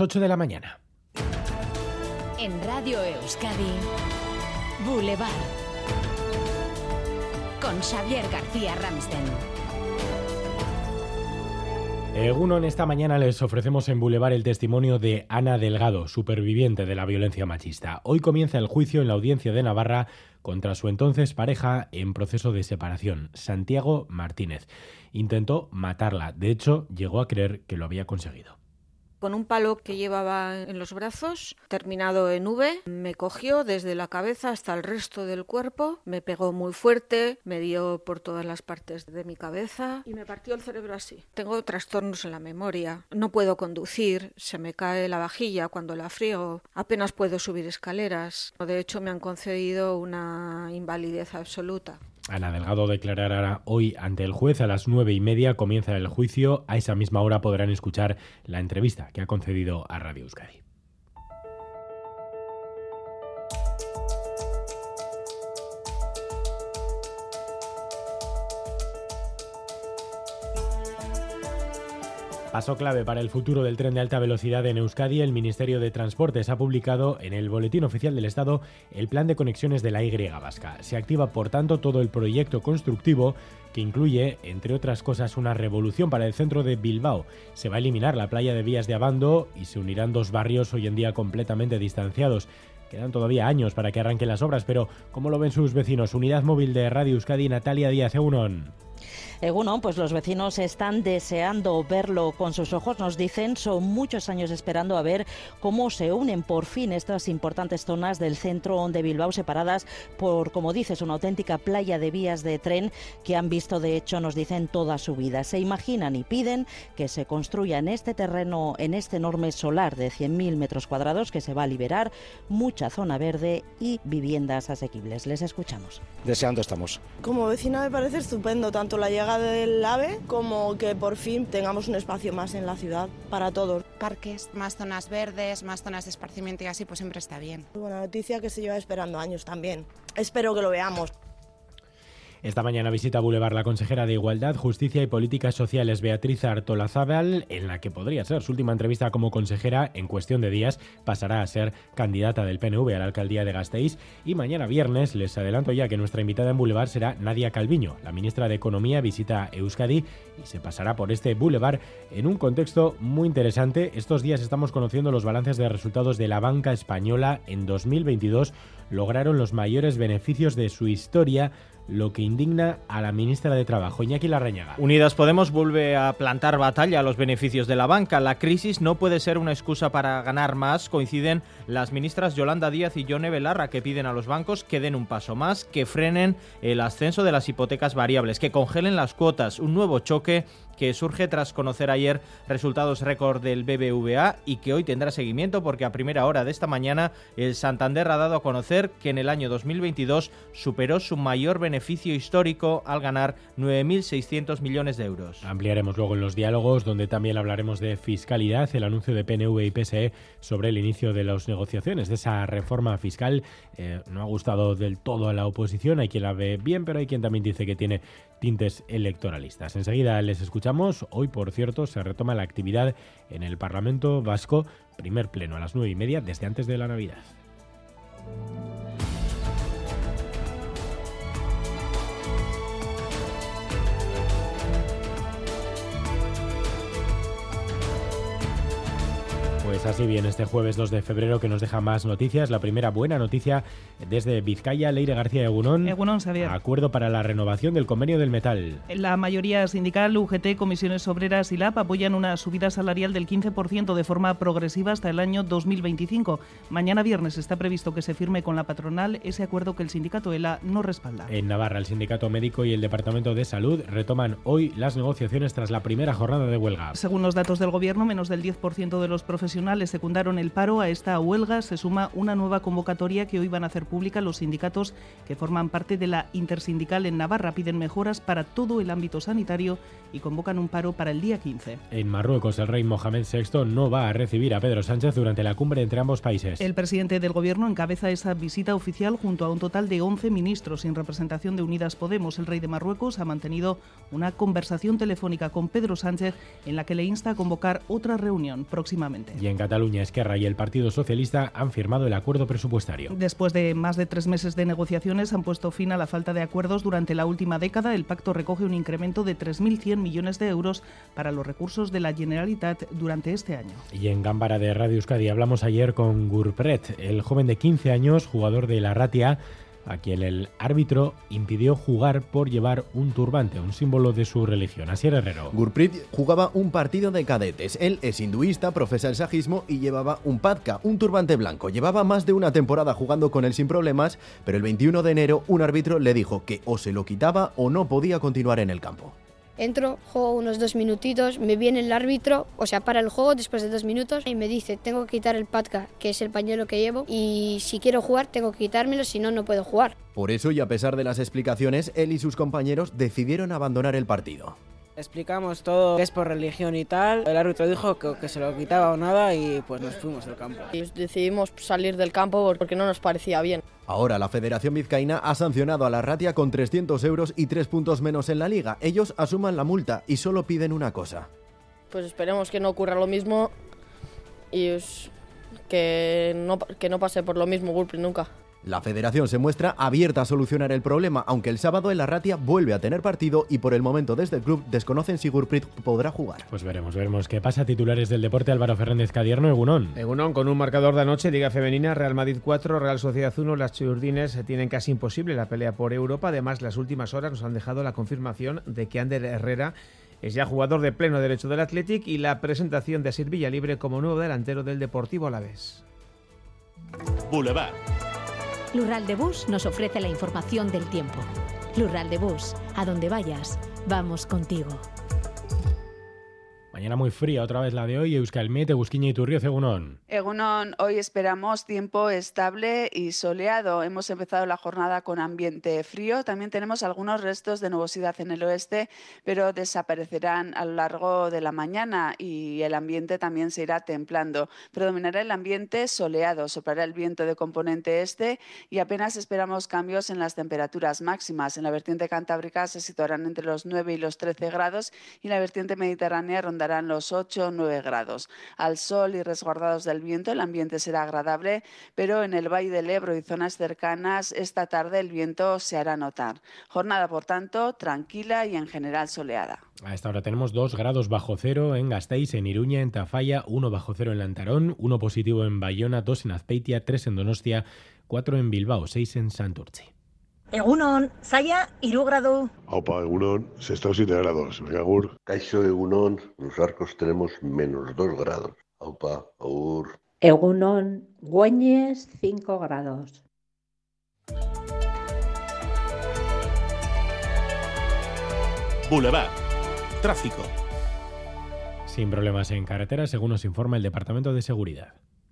las 8 de la mañana. En Radio Euskadi, Boulevard. Con Xavier García Ramsten. Eguno, en esta mañana les ofrecemos en Boulevard el testimonio de Ana Delgado, superviviente de la violencia machista. Hoy comienza el juicio en la audiencia de Navarra contra su entonces pareja en proceso de separación, Santiago Martínez. Intentó matarla, de hecho llegó a creer que lo había conseguido con un palo que llevaba en los brazos, terminado en V, me cogió desde la cabeza hasta el resto del cuerpo, me pegó muy fuerte, me dio por todas las partes de mi cabeza y me partió el cerebro así. Tengo trastornos en la memoria, no puedo conducir, se me cae la vajilla cuando la frío, apenas puedo subir escaleras. De hecho, me han concedido una invalidez absoluta. Ana Delgado declarará hoy ante el juez a las nueve y media. Comienza el juicio. A esa misma hora podrán escuchar la entrevista que ha concedido a Radio Euskadi. Paso clave para el futuro del tren de alta velocidad en Euskadi, el Ministerio de Transportes ha publicado en el Boletín Oficial del Estado el plan de conexiones de la Y vasca. Se activa, por tanto, todo el proyecto constructivo que incluye, entre otras cosas, una revolución para el centro de Bilbao. Se va a eliminar la playa de Vías de Abando y se unirán dos barrios hoy en día completamente distanciados. Quedan todavía años para que arranquen las obras, pero ¿cómo lo ven sus vecinos? Unidad Móvil de Radio Euskadi, Natalia Díaz Egunon. Bueno, pues los vecinos están deseando verlo con sus ojos, nos dicen, son muchos años esperando a ver cómo se unen por fin estas importantes zonas del centro de Bilbao separadas por, como dices, una auténtica playa de vías de tren que han visto, de hecho, nos dicen toda su vida. Se imaginan y piden que se construya en este terreno, en este enorme solar de 100.000 metros cuadrados que se va a liberar, mucha zona verde y viviendas asequibles. Les escuchamos. Deseando estamos. Como vecina me parece estupendo tanto la llegada del AVE como que por fin tengamos un espacio más en la ciudad para todos. Parques, más zonas verdes, más zonas de esparcimiento y así pues siempre está bien. Buena noticia que se lleva esperando años también. Espero que lo veamos. Esta mañana visita Boulevard la consejera de Igualdad, Justicia y Políticas Sociales Beatriz Artolazábal, en la que podría ser su última entrevista como consejera. En cuestión de días pasará a ser candidata del PNV a la alcaldía de Gasteiz. Y mañana viernes, les adelanto ya que nuestra invitada en Boulevard será Nadia Calviño. La ministra de Economía visita Euskadi y se pasará por este Boulevard en un contexto muy interesante. Estos días estamos conociendo los balances de resultados de la banca española en 2022. Lograron los mayores beneficios de su historia lo que indigna a la ministra de Trabajo, Iñaki Larrañaga. Unidas Podemos vuelve a plantar batalla a los beneficios de la banca. La crisis no puede ser una excusa para ganar más. Coinciden las ministras Yolanda Díaz y Yone Belarra que piden a los bancos que den un paso más, que frenen el ascenso de las hipotecas variables, que congelen las cuotas, un nuevo choque que surge tras conocer ayer resultados récord del BBVA y que hoy tendrá seguimiento porque a primera hora de esta mañana el Santander ha dado a conocer que en el año 2022 superó su mayor beneficio histórico al ganar 9.600 millones de euros. Ampliaremos luego en los diálogos donde también hablaremos de fiscalidad, el anuncio de PNV y PSE sobre el inicio de las negociaciones de esa reforma fiscal. Eh, no ha gustado del todo a la oposición, hay quien la ve bien, pero hay quien también dice que tiene tintes electoralistas. Enseguida les escuchamos. Hoy, por cierto, se retoma la actividad en el Parlamento Vasco, primer pleno a las nueve y media desde antes de la Navidad. Así bien, este jueves 2 de febrero que nos deja más noticias. La primera buena noticia desde Vizcaya, Leire García Egunón. Egunón, Xavier. Acuerdo para la renovación del convenio del metal. La mayoría sindical, UGT, Comisiones Obreras y LAP apoyan una subida salarial del 15% de forma progresiva hasta el año 2025. Mañana viernes está previsto que se firme con la patronal ese acuerdo que el sindicato ELA no respalda. En Navarra, el sindicato médico y el Departamento de Salud retoman hoy las negociaciones tras la primera jornada de huelga. Según los datos del Gobierno, menos del 10% de los profesionales secundaron el paro. A esta huelga se suma una nueva convocatoria que hoy van a hacer pública los sindicatos que forman parte de la intersindical en Navarra. Piden mejoras para todo el ámbito sanitario y convocan un paro para el día 15. En Marruecos, el rey Mohamed VI no va a recibir a Pedro Sánchez durante la cumbre entre ambos países. El presidente del gobierno encabeza esa visita oficial junto a un total de 11 ministros sin representación de Unidas Podemos. El rey de Marruecos ha mantenido una conversación telefónica con Pedro Sánchez en la que le insta a convocar otra reunión próximamente. Y en Cataluña, Esquerra y el Partido Socialista han firmado el acuerdo presupuestario. Después de más de tres meses de negociaciones, han puesto fin a la falta de acuerdos durante la última década. El pacto recoge un incremento de 3.100 millones de euros para los recursos de la Generalitat durante este año. Y en Gámbara de Radio Euskadi hablamos ayer con Gurpret, el joven de 15 años, jugador de la Ratia, a quien el árbitro impidió jugar por llevar un turbante, un símbolo de su religión. Así Herrero. Gurprit jugaba un partido de cadetes. Él es hinduista, profesa el sajismo y llevaba un padka, un turbante blanco. Llevaba más de una temporada jugando con él sin problemas, pero el 21 de enero un árbitro le dijo que o se lo quitaba o no podía continuar en el campo. Entro, juego unos dos minutitos, me viene el árbitro, o sea, para el juego después de dos minutos y me dice, tengo que quitar el patka, que es el pañuelo que llevo, y si quiero jugar tengo que quitármelo, si no, no puedo jugar. Por eso, y a pesar de las explicaciones, él y sus compañeros decidieron abandonar el partido. Explicamos todo, que es por religión y tal. El árbitro dijo que, que, se lo quitaba o nada y pues nos fuimos del campo. Y decidimos salir del campo porque no nos parecía bien. Ahora la Federación Vizcaína ha sancionado a la Ratia con 300 euros y 3 puntos menos en la liga. Ellos asuman la multa y solo piden una cosa. Pues esperemos que no ocurra lo mismo y que no, que no pase por lo mismo Gulpri nunca. La federación se muestra abierta a solucionar el problema, aunque el sábado en la Ratia vuelve a tener partido y por el momento desde el club desconocen si Gurprit podrá jugar. Pues veremos, veremos qué pasa. Titulares del deporte, Álvaro Fernández Cadierno, Egunón. Egunón, con un marcador de anoche, Liga Femenina, Real Madrid 4, Real Sociedad 1, las Churdines tienen casi imposible la pelea por Europa. Además, las últimas horas nos han dejado la confirmación de que Ander Herrera es ya jugador de pleno derecho del Athletic y la presentación de Asir Villalibre como nuevo delantero del Deportivo Alavés. Boulevard. Lural de Bus nos ofrece la información del tiempo. Lural de Bus, a donde vayas, vamos contigo. Mañana muy fría, otra vez la de hoy, Euskalmet, Egusquiña y Turrio, Egunon. Egunon, hoy esperamos tiempo estable y soleado. Hemos empezado la jornada con ambiente frío. También tenemos algunos restos de nubosidad en el oeste, pero desaparecerán a lo largo de la mañana y el ambiente también se irá templando. Predominará el ambiente soleado, soplará el viento de componente este y apenas esperamos cambios en las temperaturas máximas. En la vertiente cantábrica se situarán entre los 9 y los 13 grados y en la vertiente mediterránea rondará los 8 o 9 grados. Al sol y resguardados del viento el ambiente será agradable, pero en el Valle del Ebro y zonas cercanas esta tarde el viento se hará notar. Jornada, por tanto, tranquila y en general soleada. A esta hora tenemos 2 grados bajo cero en Gasteiz, en Iruña, en Tafalla, 1 bajo cero en Lantarón, 1 positivo en Bayona, 2 en Azpeitia, 3 en Donostia, 4 en Bilbao, 6 en Santurce. Egunon, Zaya, iru grado. Aupa, Egunon, sexto 7 grados. Venga, agur. Caixo, Egunon, los arcos tenemos menos 2 grados. Aupa, agur. Egunon, Güeñes, 5 grados. Boulevard. Tráfico. Sin problemas en carretera, según nos informa el Departamento de Seguridad.